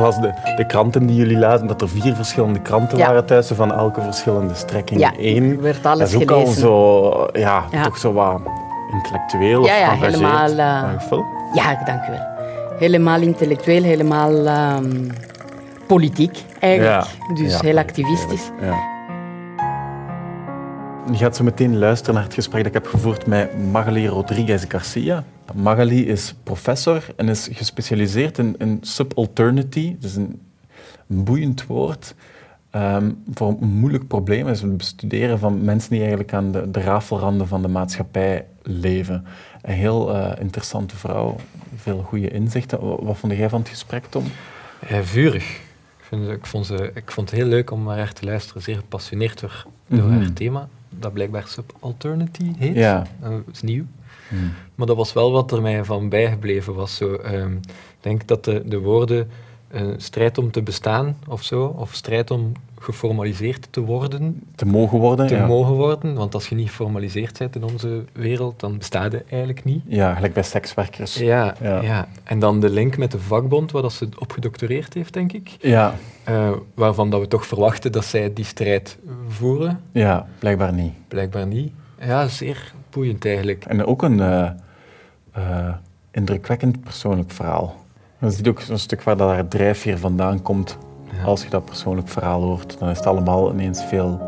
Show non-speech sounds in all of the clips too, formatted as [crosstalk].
las de, de kranten die jullie lazen, dat er vier verschillende kranten Ja. waren thuis, van elke verschillende strekking Ja, één. werd alles dat is ook al zo, ja, Ja. toch zo wat intellectueel Ja, of ja, geëngageerd. helemaal, Dank veel. Ja, dank u wel. Helemaal intellectueel, helemaal ehm, politiek eigenlijk. Ja. Dus Ja, heel activistisch. Je gaat zo meteen luisteren naar het gesprek dat ik heb gevoerd met Magali Rodriguez Garcia. Magali is professor en is gespecialiseerd in, in subalternity. Dat is een, een boeiend woord ehm, voor een moeilijk probleem. Is het bestuderen van mensen die eigenlijk aan de, de rafelranden van de maatschappij leven. Een heel eh, interessante vrouw, veel goede inzichten. Wat, wat vond jij van het gesprek, Tom? Eh, vurig. Ik, vind, ik, vond ze, ik vond het heel leuk om naar haar te luisteren. Zeer gepassioneerd door, door Mhm. haar thema, dat blijkbaar subalternity heet. Ja. Dat is nieuw. Maar dat was wel wat er mij van bijgebleven was. Zo, ehm, ik denk dat de, de woorden eh, strijd om te bestaan of zo, of strijd om geformaliseerd te worden, Te mogen worden? te ja. mogen worden. Want als je niet geformaliseerd bent in onze wereld, dan bestaat je eigenlijk niet. Ja, gelijk bij sekswerkers. Ja, Ja. ja. en dan de link met de vakbond, waar dat ze op gedoctoreerd heeft, denk ik. Ja, Eh, waarvan dat we toch verwachten dat zij die strijd voeren. ja, blijkbaar niet. Blijkbaar niet. Ja, zeer boeiend eigenlijk. En ook een eh, eh, indrukwekkend persoonlijk verhaal. Je ziet ook een stuk waar dat haar drijfveer vandaan komt. Ja. Als je dat persoonlijk verhaal hoort, dan is het allemaal ineens veel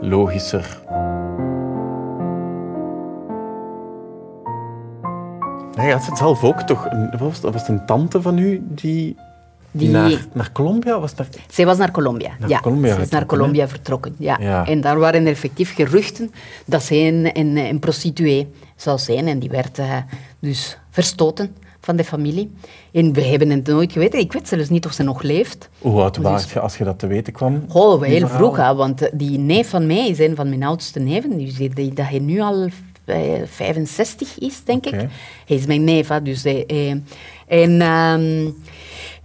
logischer. Nee, je had het zelf ook toch. een- Was was het een tante van u die, die naar, naar Colombia was? Naar, Zij was naar Colombia. Naar ja, Colombia ze is naar Colombia vertrokken. Ja. Ja. En daar waren er effectief geruchten dat zij een, een, een prostituee zou zijn. En die werd eh, dus verstoten van de familie. En we hebben het nooit geweten. Ik weet zelfs niet of ze nog leeft. hoe oud Dus- was je als je dat te weten kwam? Oh, heel vroeg, hè, want eh, die neef van mij is een van mijn oudste neven. Dus die, die- dat hij nu al eh, 65 is, denk ik. Hij is mijn neef, hè, dus... eh, eh, en... ehm,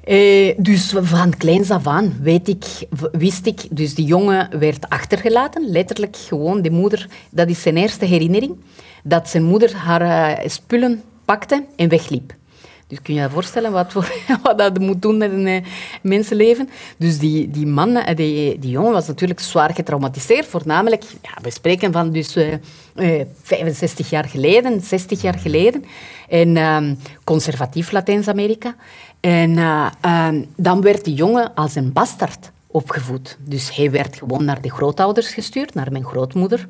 eh, dus van kleins af aan weet ik, wist ik, dus die jongen werd achtergelaten, letterlijk gewoon, de moeder, dat is zijn eerste herinnering, dat zijn moeder haar eh, spullen pakte en wegliep. Dus kun je je voorstellen wat, voor, [laughs] wat dat moet doen met een eh, mensenleven? Dus die, die man, eh, die, die jongen was natuurlijk zwaar getraumatiseerd. Voornamelijk, ja, we spreken van dus, eh, eh, 65 jaar geleden, 60 jaar geleden. En ehm, conservatief Latijns-Amerika. En eh, ehm, dan werd die jongen als een bastard opgevoed. Dus hij werd gewoon naar de grootouders gestuurd, naar mijn grootmoeder.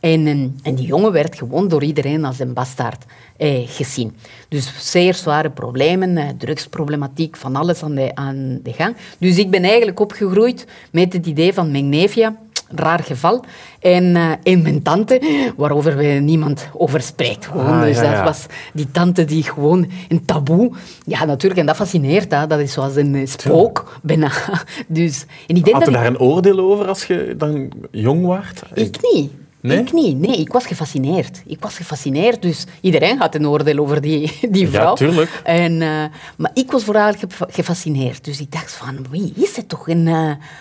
En, en, en die jongen werd gewoon door iedereen als een bastaard eh, gezien. Dus zeer zware problemen, eh, drugsproblematiek, van alles aan de, aan de gang. Dus ik ben eigenlijk opgegroeid met het idee van mijn neefje, raar geval, en, eh, en mijn tante, waarover we niemand over spreekt. Gewoon. Ah, dus ja, dat was die tante die gewoon een taboe... Ja, natuurlijk, en dat fascineert. Hè. Dat is zoals een eh, spook, bijna. [laughs] Dus, en ik denk Had je ik- daar een oordeel over als je dan jong waart? ik niet. Nee? Ik niet. Nee, ik was gefascineerd. Ik was gefascineerd, dus iedereen had een oordeel over die, [laughs] die Ja, vrouw. tuurlijk. En, eh, maar ik was vooral gefa- gefascineerd. Dus ik dacht van, wie is het toch? En,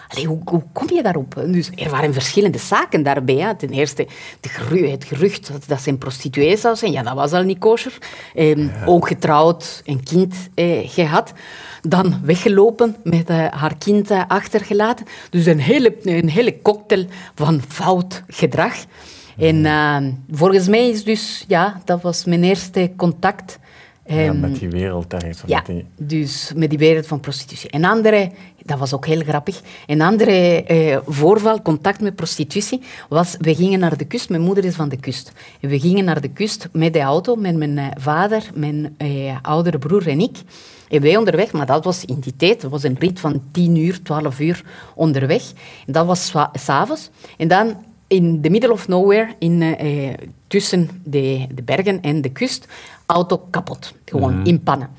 allee, hoe, hoe kom je daarop? Dus er waren verschillende zaken daarbij. Hè. Ten eerste de geru- het gerucht dat, dat ze een prostituee zou zijn. Ja, dat was al niet kosher. Ehm, Ook getrouwd, een kind eh, gehad. Dan weggelopen met eh, haar kind eh, achtergelaten. Dus een hele, een hele cocktail van fout gedrag. En eh, volgens mij is dus, ja, dat was mijn eerste contact. Ja, ehm, met die wereld daar ja, met die... dus met die wereld van prostitutie. Een andere, dat was ook heel grappig, een andere eh, voorval, contact met prostitutie, was, we gingen naar de kust, mijn moeder is van de kust. En we gingen naar de kust met de auto, met mijn eh, vader, mijn eh, oudere broer en ik. En wij onderweg, maar dat was in die tijd, dat was een rit van 10 uur, 12 uur onderweg. En dat was s'avonds. En dan in the middle of nowhere, in, eh, eh, tussen de, de bergen en de kust, auto kapot. Gewoon in pannen.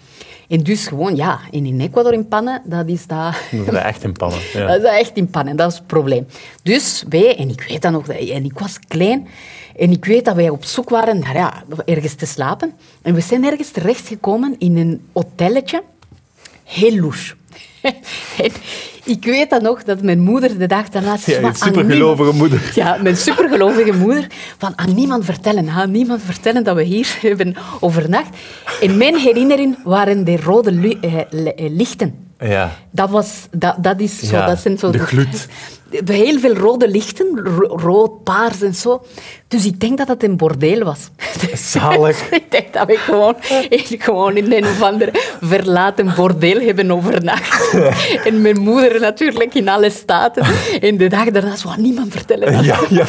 En dus gewoon, ja, en in Ecuador in pannen, dat is dat... Dat is echt in pannen. Ja. Dat is echt in pannen, dat is het probleem. Dus wij, en ik weet dat nog, en ik was klein, en ik weet dat wij op zoek waren naar ja, ergens te slapen. En we zijn ergens terechtgekomen in een hotelletje, heel louche. [laughs] Ik weet dan nog dat mijn moeder de dag daarna... Ja, van, je supergelovige moeder. Ja, mijn supergelovige moeder. Van aan niemand vertellen, aan niemand vertellen dat we hier [laughs] hebben overnacht. In mijn herinnering waren de rode eh, eh, lichten Ja. Dat, was, dat, dat is zo. Ja, dat zijn zo de gloed. [laughs] Heel veel rode lichten, ro- rood, paars en zo. Dus ik denk dat het een bordeel was. [laughs] Zalig. [laughs] ik denk dat we gewoon, gewoon in een of ander verlaten bordeel hebben overnacht. [laughs] en mijn moeder natuurlijk in alle staten. En de dag daarna zou niemand vertellen. dat Ja, ja.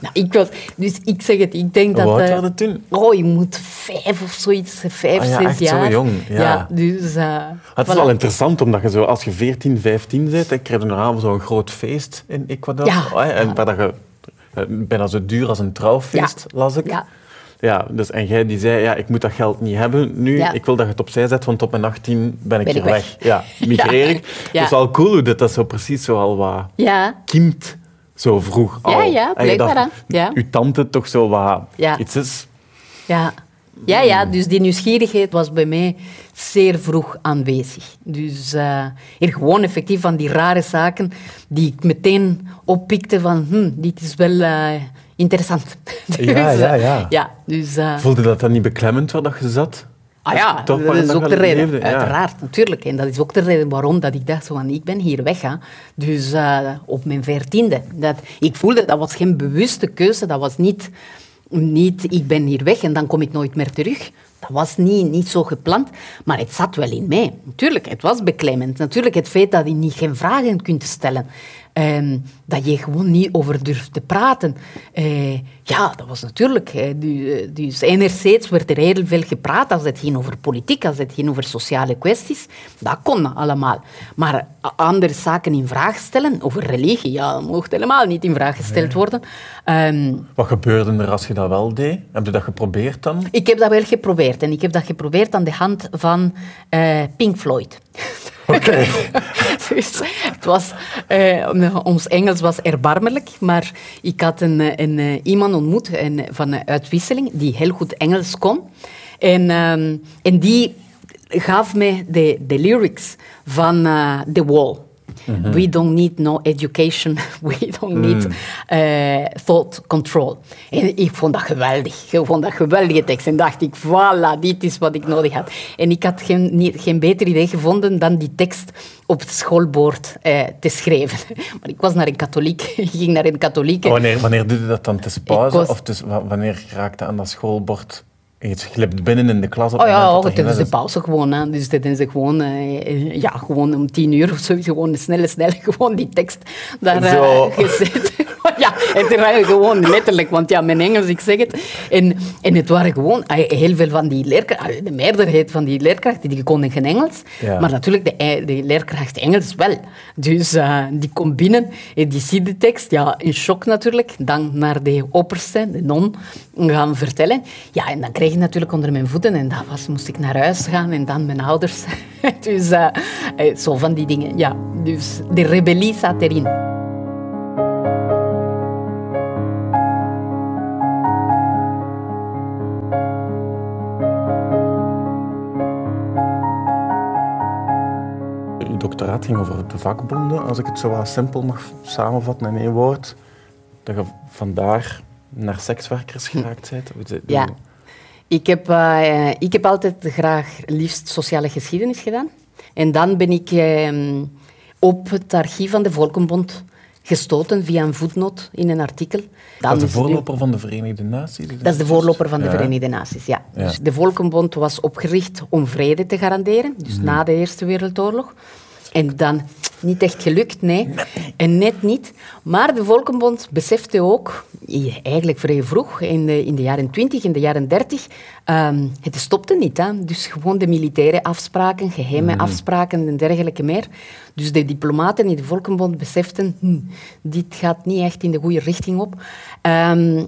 Nou, ik was, dus ik zeg het, ik denk dat... Hoe oud eh, waren het toen? Oh, je moet vijf of zoiets, vijf, Ah ja, zes echt zo jaar. jong, ja. dus... eh, Ah, Het is voilà. wel interessant, omdat je zo, als je 14, 15 bent, dan krijg je normaal zo'n groot feest in Ecuador. Ja. Oh, hè, en waar dat je, eh, bijna zo duur als een trouwfeest, las ik. Ja. Ja, dus, en jij die zei, ja, ik moet dat geld niet hebben nu. Ja. Ik wil dat je het opzij zet, want op mijn 18 ben ik Ben hier ik weg. weg. Ja, migreer ik. [laughs] Ja. Het is wel cool hoe dit dat zo precies zo al wat Ja, kiemt, zo vroeg al. Ja, ja, blijkbaar, dacht, hè. Ja. Uw tante toch zo wat Ja. iets is. Ja. Ja, ja, dus die nieuwsgierigheid was bij mij zeer vroeg aanwezig. Dus eh hier gewoon effectief van die rare zaken die ik meteen oppikte van, hm, dit is wel eh, interessant. [laughs] Ja, Dus, ja, eh, ja. ja, dus... Voelde dat dan niet beklemmend waar dat je zat? Ah ja, dat is ook de reden. leefde, ja. Uiteraard, natuurlijk. En dat is ook de reden waarom dat ik dacht, zo van, ik ben hier weg. Hè. Dus op mijn veertiende. Dat, ik voelde, dat was geen bewuste keuze. Dat was niet, niet, ik ben hier weg en dan kom ik nooit meer terug. Dat was niet, niet zo gepland, maar het zat wel in mij. Natuurlijk, het was beklemmend. Natuurlijk, het feit dat je niet geen vragen kunt stellen. Ehm, dat je gewoon niet over durft te praten. Eh, ja, dat was natuurlijk. eh, dus enerzijds werd er heel veel gepraat als het ging over politiek, als het ging over sociale kwesties. Dat kon allemaal. Maar andere zaken in vraag stellen, over religie, ja, dat mocht helemaal niet in vraag gesteld worden. Ehm, Wat gebeurde er als je dat wel deed? Heb je dat geprobeerd dan? ik heb dat wel geprobeerd. En ik heb dat geprobeerd aan de hand van eh, Pink Floyd. Oké. [laughs] dus het was, eh, ons Engels was erbarmelijk, maar ik had een, een, iemand ontmoet een, van een uitwisseling die heel goed Engels kon. En, ehm, en die gaf mij de, de lyrics van eh, The Wall. We don't need no education, [laughs] we don't need eh, thought control. En ik vond dat geweldig. Ik vond dat geweldige tekst. En dacht ik, voilà, dit is wat ik nodig had. En ik had geen, niet, geen beter idee gevonden dan die tekst op het schoolbord eh, te schrijven. [laughs] Maar ik was naar een katholiek. [laughs] Ik ging naar een katholieke. Wanneer, wanneer doe je dat dan? Tussen pauze? was- Of tussen, wanneer raakte aan dat schoolbord? Je glipt binnen in de klas op Oh het ja, oh, dat tijdens geen de is. pauze gewoon. Hè. Dus dat is gewoon, eh, ja, gewoon om tien uur of zo, gewoon snel, snel, [laughs] gewoon die tekst daar Zo. gezet. [laughs] ja, het waren gewoon letterlijk, want ja, mijn Engels, ik zeg het. En, en het waren gewoon eh, heel veel van die leerkrachten, de meerderheid van die leerkrachten, die konden geen Engels. Ja. Maar natuurlijk, de, de leerkracht Engels wel. Dus eh, die komt binnen, en die ziet de tekst, ja, in shock natuurlijk. Dan naar de opperste, de non, gaan vertellen. Ja, en dan kreeg natuurlijk onder mijn voeten en dat was, moest ik naar huis gaan en dan mijn ouders. [laughs] dus eh, eh, zo van die dingen, ja. Dus de rebellie zat erin. Uw doctoraat ging over de vakbonden, als ik het zo wat simpel mag samenvatten in één woord. Dat je vandaar naar sekswerkers geraakt bent. Ja. Ik heb, eh, ik heb altijd graag liefst sociale geschiedenis gedaan. En dan ben ik eh, op het archief van de Volkenbond gestoten via een voetnoot in een artikel. Dan Dat is de voorloper van de Verenigde Naties? Dat is de voorloper van de Ja. Verenigde Naties, ja. Ja. Dus de Volkenbond was opgericht om vrede te garanderen, dus Mhm. na de Eerste Wereldoorlog. En dan niet echt gelukt, nee. En net niet. Maar de Volkenbond besefte ook, eigenlijk vrij vroeg, in de, in de jaren 20, in de jaren 30, ehm, het stopte niet. Hè. Dus gewoon de militaire afspraken, geheime Mhm. afspraken en dergelijke meer. Dus de diplomaten in de Volkenbond beseften, hm, dit gaat niet echt in de goede richting op. Ehm,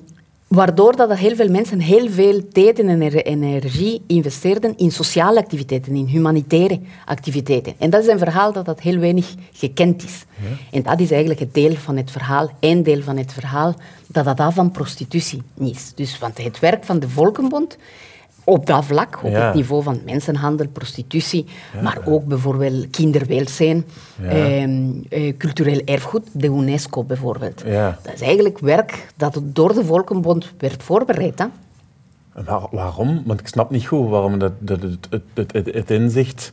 Waardoor dat heel veel mensen heel veel tijd en ener- energie investeerden in sociale activiteiten, in humanitaire activiteiten. En dat is een verhaal dat, dat heel weinig gekend is. En dat is eigenlijk het deel van het verhaal, één deel van het verhaal, dat dat af van prostitutie is. Dus want het werk van de Volkenbond op dat vlak, op Ja. het niveau van mensenhandel, prostitutie, maar ook bijvoorbeeld kinderwelzijn, Ja. ehm, eh, cultureel erfgoed, de UNESCO bijvoorbeeld. Dat is eigenlijk werk dat door de Volkenbond werd voorbereid. Hè? Waar- waarom? Want ik snap niet goed waarom dat, dat het, het, het, het, het inzicht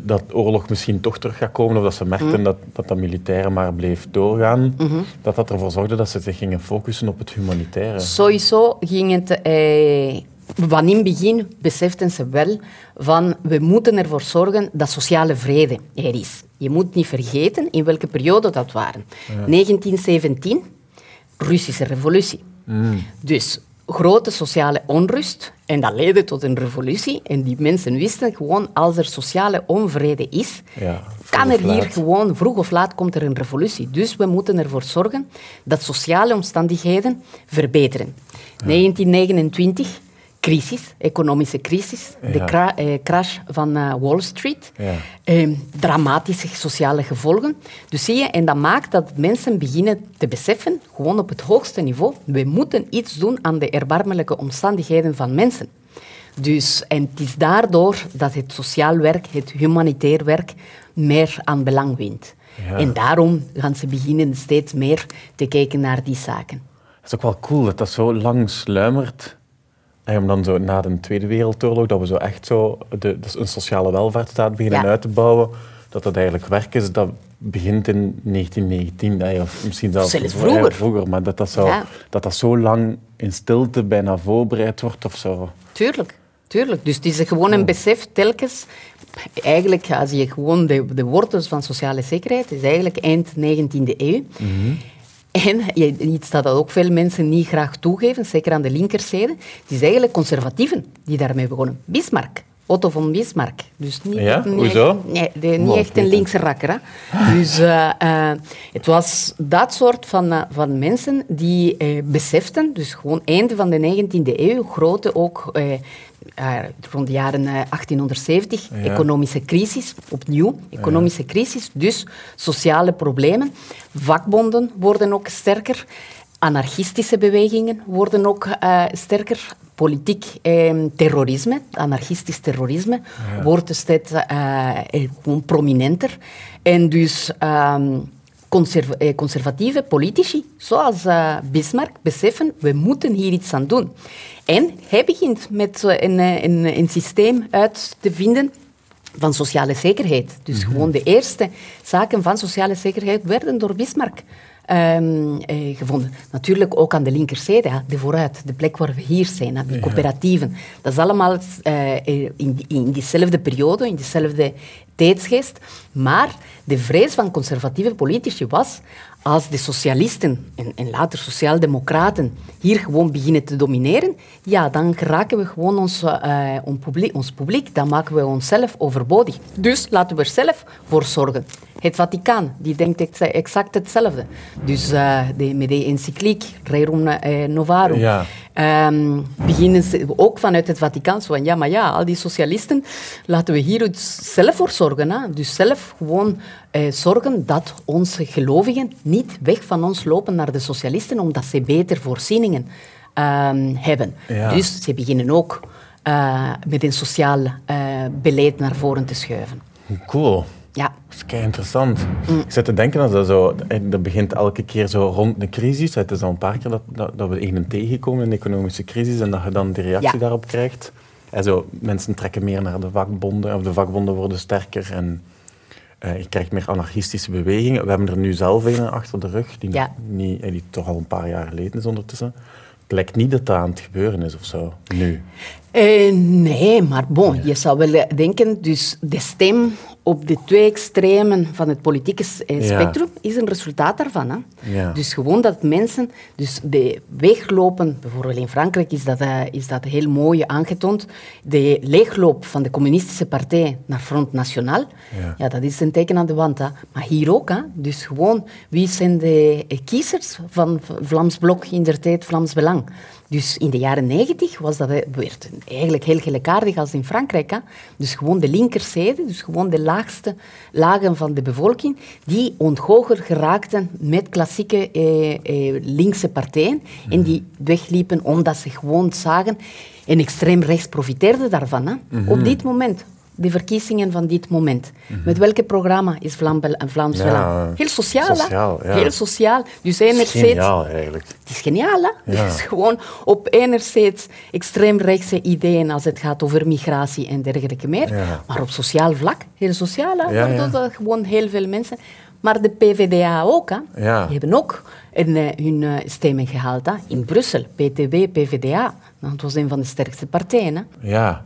dat oorlog misschien toch terug gaat komen, of dat ze merkten dat, dat dat militaire maar bleef doorgaan, dat dat ervoor zorgde dat ze zich gingen focussen op het humanitaire. Sowieso ging het... Eh, van in het begin beseften ze wel van we moeten ervoor zorgen dat sociale vrede er is. Je moet niet vergeten in welke periode dat waren. 1917, Russische revolutie. Dus grote sociale onrust en dat leidde tot een revolutie. En die mensen wisten gewoon, als er sociale onvrede is, Ja, kan er hier gewoon, vroeg of laat komt er een revolutie. Dus we moeten ervoor zorgen dat sociale omstandigheden verbeteren. 1929, crisis, economische crisis, de cra- eh, crash van eh, Wall Street. Ja. Eh, dramatische sociale gevolgen. Dus zie je, en dat maakt dat mensen beginnen te beseffen, gewoon op het hoogste niveau, we moeten iets doen aan de erbarmelijke omstandigheden van mensen. Dus, en het is daardoor dat het sociaal werk, het humanitair werk, meer aan belang wint. Ja. En daarom gaan ze beginnen steeds meer te kijken naar die zaken. Het is ook wel cool dat dat zo lang sluimert. En om dan zo na de Tweede Wereldoorlog, dat we zo echt zo de, dus een sociale welvaartsstaat beginnen Ja. uit te bouwen, dat dat eigenlijk werk is dat begint in 1919, hè, of misschien zelfs vroeger. vroeger maar dat dat, zo, Ja. dat dat zo lang in stilte bijna voorbereid wordt of zo. Tuurlijk, tuurlijk. Dus het is gewoon een besef telkens. Eigenlijk, als je gewoon de, de wortels van sociale zekerheid, is eigenlijk eind 19e eeuw. En iets dat ook veel mensen niet graag toegeven, zeker aan de linkerzijde, het is eigenlijk conservatieven die daarmee begonnen. Bismarck. Otto von Bismarck. Dus niet, Ja? niet Hoezo? Echt, nee, de- niet echt een linkse rakker. Hè? Dus eh, eh, het was dat soort van, eh, van mensen die beseften, dus gewoon einde van de 19e eeuw, grote ook rond de jaren eh, 1870, Ja. economische crisis, opnieuw, economische crisis, dus sociale problemen. Vakbonden worden ook sterker. Anarchistische bewegingen worden ook eh, sterker. Politiek eh, terrorisme, anarchistisch terrorisme, wordt steeds eh, eh, gewoon prominenter. En dus ehm, conserv- eh, conservatieve politici, zoals Bismarck, beseffen, we moeten hier iets aan doen. En hij begint met een, een, een systeem uit te vinden van sociale zekerheid. Dus gewoon de eerste zaken van sociale zekerheid werden door Bismarck ehm, eh, gevonden. Natuurlijk ook aan de linkerzijde, hè, de vooruit, de plek waar we hier zijn, hè, die coöperatieven. Dat is allemaal eh, eh, in, in diezelfde periode, in diezelfde tijdsgeest. Maar de vrees van conservatieve politici was, als de socialisten en, en later sociaaldemocraten hier gewoon beginnen te domineren, ja, dan raken we gewoon ons, eh, ons, publiek, ons publiek, dan maken we onszelf overbodig. Dus laten we er zelf voor zorgen. Het Vaticaan, die denkt ex- exact hetzelfde. Dus eh, de, met de encycliek Rerum eh, Novarum Ja. ehm, beginnen ze ook vanuit het Vaticaan zo van, ja, maar ja, al die socialisten, laten we hier zelf voor zorgen. Hè? Dus zelf gewoon eh, zorgen dat onze gelovigen niet weg van ons lopen naar de socialisten, omdat ze beter voorzieningen ehm, hebben. Ja. Dus ze beginnen ook eh, met een sociaal beleid naar voren te schuiven. Cool. Ja. Dat is kei interessant. Mm. Ik zit te denken dat dat zo, dat begint elke keer zo rond een crisis. Het is al een paar keer dat, dat, dat we een tegenkomen, een economische crisis, en dat je dan die reactie Ja. daarop krijgt. En zo, mensen trekken meer naar de vakbonden, of de vakbonden worden sterker en eh, je krijgt meer anarchistische bewegingen. We hebben er nu zelf een achter de rug, die, Ja. niet, eh, die toch al een paar jaar geleden is ondertussen. Het lijkt niet dat dat aan het gebeuren is of zo, nu. Eh, nee, maar bon, je zou wel eh, denken, dus de stem op de twee extremen van het politieke eh, Ja. spectrum is een resultaat daarvan. Hè? Ja. Dus gewoon dat mensen dus de weglopen, bijvoorbeeld in Frankrijk is dat, eh, is dat heel mooi aangetoond, de leegloop van de communistische partij naar Front National, Ja. ja. dat is een teken aan de wand. Hè? Maar hier ook, hè? dus gewoon, wie zijn de eh, kiezers van Vlaams Blok in der tijd, Vlaams Belang? Dus in de jaren negentig was dat werd eigenlijk heel gelijkaardig als in Frankrijk. Hè? Dus gewoon de linkerzijde, dus gewoon de laagste lagen van de bevolking, die onthoger geraakten met klassieke eh, eh, linkse partijen en die wegliepen omdat ze gewoon zagen en extreem rechts profiteerde daarvan. Hè? Op dit moment. De verkiezingen van dit moment. Met welke programma is Vlaam, Vlaams Mhm. Ja, Belang? Heel sociaal, hè? sociaal, ja. Heel sociaal. Dus Dat is enerzijds... geniaal eigenlijk. Het is geniaal, hè? Ja. Het is gewoon op enerzijds extreemrechtse ideeën als het gaat over migratie en dergelijke meer. Ja. Maar op sociaal vlak, heel sociaal, hè? Dat gewoon heel veel mensen. Maar de PvdA ook, hè? Ja. Die hebben ook een, eh, hun eh, stemmen gehaald, hè? In Brussel, PTB, PvdA. Nou, het was een van de sterkste partijen, hè? Ja.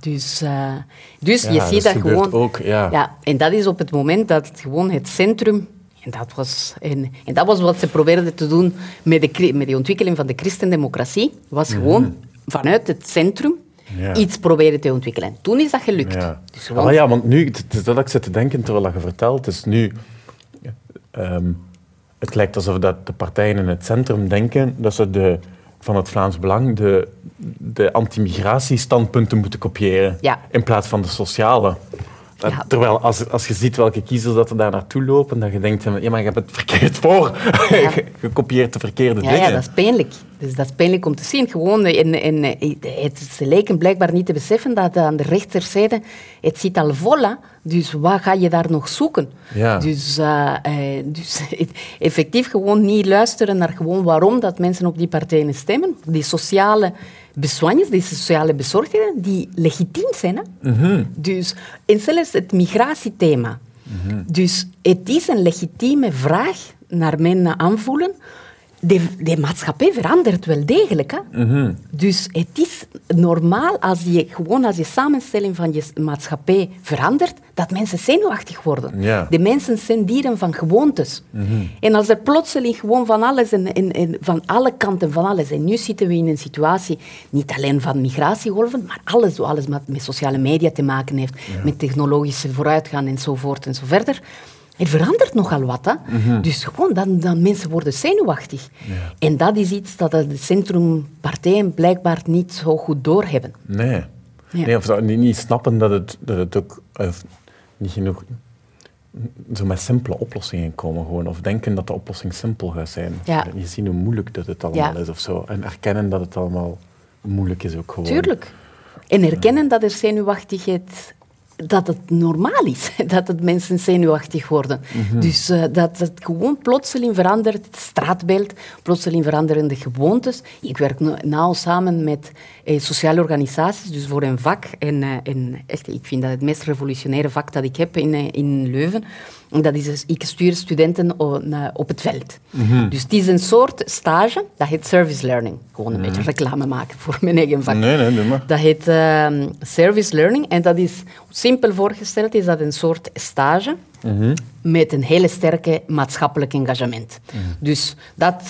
Dus, eh, dus Ja, je ziet dat gewoon... ook, ja. En dat is op het moment dat het gewoon het centrum... En dat was, en, en dat was wat ze probeerden te doen met de, met de ontwikkeling van de christendemocratie. Was gewoon vanuit het centrum Mhm. Ja. iets proberen te ontwikkelen. Toen is dat gelukt. Ja. Dus gewoon- Ah, ja, want nu, het is dat ik zit te denken terwijl je vertelt, is nu... ehm, het lijkt alsof dat de partijen in het centrum denken dat ze de, van het Vlaams Belang de, de anti-migratiestandpunten moeten kopiëren, Ja. in plaats van de sociale. Ja. Terwijl als, als je ziet welke kiezers dat er daar naartoe lopen, dat je denkt, ja, maar je hebt het verkeerd voor. Ja. [laughs] je kopieert de verkeerde Ja, dingen. ja, dat is pijnlijk. Dus dat is pijnlijk om te zien. Gewoon, en, en, het, ze lijken blijkbaar niet te beseffen dat aan de rechterzijde, het zit al vol. hè. Dus wat ga je daar nog zoeken? Ja. Dus, eh, eh, dus [laughs] effectief gewoon niet luisteren naar gewoon waarom dat mensen op die partijen stemmen. Die sociale bezwanjes, die sociale bezorgdheden, die legitiem zijn. Hè? Mhm. Dus, en zelfs het migratiethema. Dus het is een legitieme vraag naar mijn aanvoelen. De, de maatschappij verandert wel degelijk. Hè? Mhm. Dus het is normaal als je gewoon als je samenstelling van je maatschappij verandert, dat mensen zenuwachtig worden. De mensen zijn dieren van gewoontes. En als er plotseling gewoon van alles en, en, en van alle kanten van alles. En nu zitten we in een situatie niet alleen van migratiegolven, maar alles, alles wat met sociale media te maken heeft, met technologische vooruitgang enzovoort en zo verder. Er verandert nogal wat. Hè? Dus gewoon dan, dan mensen worden zenuwachtig. En dat is iets dat de centrumpartijen blijkbaar niet zo goed doorhebben. Nee. Ja. nee of dat niet, niet snappen dat het, dat het ook of niet genoeg zo met simpele oplossingen komen gewoon. Of denken dat de oplossing simpel gaat zijn. Ja. Je ziet hoe moeilijk dat het allemaal Ja. is of zo. En erkennen dat het allemaal moeilijk is ook gewoon. Tuurlijk. En erkennen dat er zenuwachtigheid dat het normaal is, [laughs] dat het mensen zenuwachtig worden. Dus eh, dat het gewoon plotseling verandert, het straatbeeld, plotseling veranderen de gewoontes. Ik werk nu- nauw samen met eh, sociale organisaties, dus voor een vak. En, eh, en echt, ik vind dat het meest revolutionaire vak dat ik heb in, eh, in Leuven. Dat is dus, ik stuur studenten op het veld. Dus het is een soort stage, dat heet service learning. Gewoon een beetje reclame maken voor mijn eigen vak. Nee, nee, doe maar. Dat heet ehm, service learning en dat is simpel voorgesteld is dat een soort stage met een hele sterke maatschappelijk engagement. Dus dat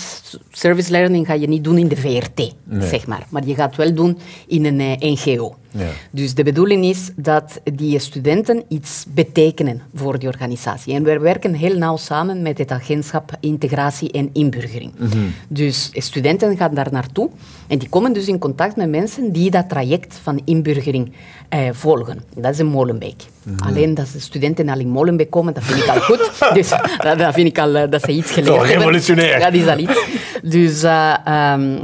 service learning ga je niet doen in de VRT, zeg maar, maar je gaat wel doen in een eh, NGO. Ja. Dus de bedoeling is dat die studenten iets betekenen voor die organisatie. En we werken heel nauw samen met het agentschap Integratie en Inburgering. Dus studenten gaan daar naartoe en die komen dus in contact met mensen die dat traject van inburgering eh, volgen. Dat is in Molenbeek. Alleen dat de studenten al in Molenbeek komen, dat vind ik al goed. [laughs] dus dat, dat vind ik al eh, dat ze iets geleerd Zo, hebben. revolutionair. Dat is al iets. Dus... eh, ehm,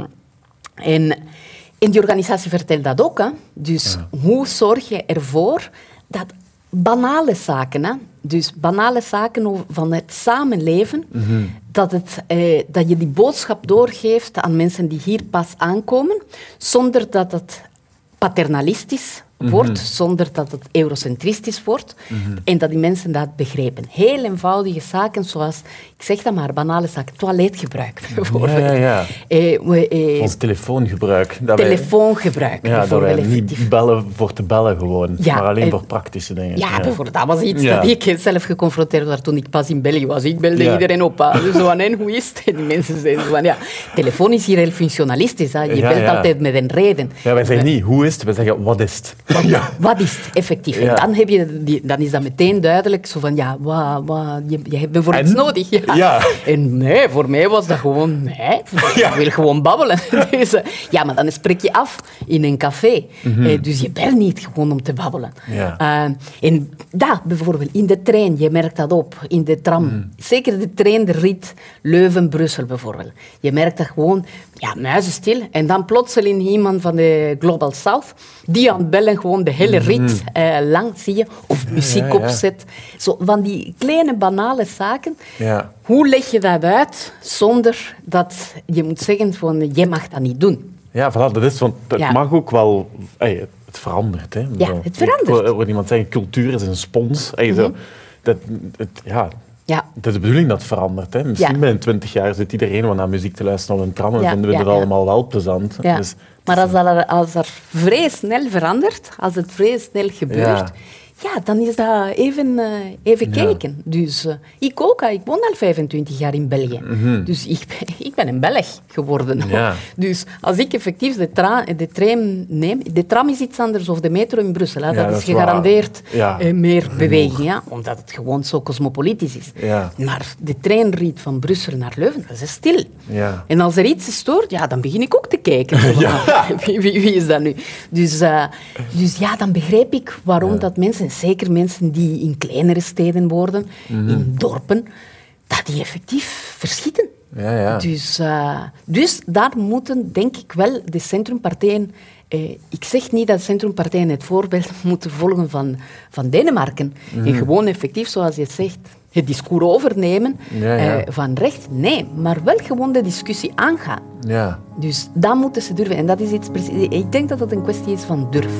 en, en die organisatie vertelt dat ook. Hè. Dus hoe zorg je ervoor dat banale zaken, hè, dus banale zaken van het samenleven, dat, het, eh, dat je die boodschap doorgeeft aan mensen die hier pas aankomen, zonder dat het paternalistisch wordt, zonder dat het eurocentristisch wordt, en dat die mensen dat begrijpen. Heel eenvoudige zaken, zoals, ik zeg dat maar, banale zaken, toiletgebruik bijvoorbeeld. Ja, ja, ja. Eh, we- eh, Ons telefoongebruik. Dat wij- telefoongebruik ja, dat wij niet bellen voor te bellen gewoon, Ja, maar alleen en- voor praktische dingen. Ja, bijvoorbeeld, dat was iets dat ik zelf geconfronteerd was toen ik pas in België was. Ik belde iedereen op. Dus zo van, en hoe is het? En die mensen zeiden van, ja, telefoon is hier heel functionalistisch. Hè. Je belt altijd met een reden. Ja, wij zeggen niet hoe is het, wij zeggen wat is het. Ja. Wat is het effectief? Ja. En dan, heb je die, dan is dat meteen duidelijk. Zo van, ja, wa, wa, je, je hebt bijvoorbeeld En? iets nodig. Ja. Ja. En nee, voor mij was dat gewoon, nee, [laughs] ik wil gewoon babbelen. [laughs] Dus, eh, ja, maar dan spreek je af in een café. Eh, dus je belt niet gewoon om te babbelen. Mhm. Eh, en daar bijvoorbeeld, in de trein, je merkt dat op, in de tram. Mhm. Zeker de trein, de rit Leuven-Brussel bijvoorbeeld. Je merkt dat gewoon, ja, muizenstil. En dan plotseling iemand van de Global South, die aan het bellen gewoon de hele rit eh, lang, zie je. Of muziek ja. opzet. Zo, van die kleine, banale zaken. Ja. Hoe leg je dat uit zonder dat je moet zeggen van, jij mag dat niet doen. Ja, voilà, dat is, want het mag ook wel... het verandert, hè. Ja, het verandert. Mhm. Ik hoor iemand zeggen, cultuur is een spons. Zo, dat, het, ja, Ja, het is de bedoeling dat het verandert. Hè. Misschien Ja. binnen twintig jaar zit iedereen wat naar muziek te luisteren op een tram en Ja, vinden we het ja. allemaal wel plezant. ja. Dus, maar als, dat als er vrij snel verandert, als het vrij snel gebeurt, ja, dan is dat even, eh, even Ja. kijken. Dus eh, ik ook, ik woon al 25 jaar in België. Dus ik [laughs] ben, ik ben een Belg geworden. Mhm. Ja. [laughs] Dus als ik effectief de, tra de tram neem, de tram is iets anders of de metro in Brussel, hè, Ja, dat, dat is gegarandeerd eh, meer beweging, ja, omdat het gewoon zo cosmopolitisch is. Ja. Maar de treinrit van Brussel naar Leuven, dat is stil. Ja. En als er iets stoort, ja, dan begin ik ook te kijken. [laughs] Wie, wie, wie is dat nu? Dus, dus ja, dan begrijp ik waarom dat mensen, zeker mensen die in kleinere steden wonen, Mhm. in dorpen, dat die effectief verschieten. Ja, ja. Dus, eh, dus daar moeten, denk ik wel, de centrumpartijen... Eh, ik zeg niet dat centrumpartijen het voorbeeld [laughs] moeten volgen van, van Denemarken. Mhm. En gewoon effectief, zoals je zegt, het discours overnemen Ja, ja. eh, van recht. Nee, maar wel gewoon de discussie aangaan. ja. Dus dat moeten ze durven. En dat is iets precies... Ik denk dat dat een kwestie is van durf.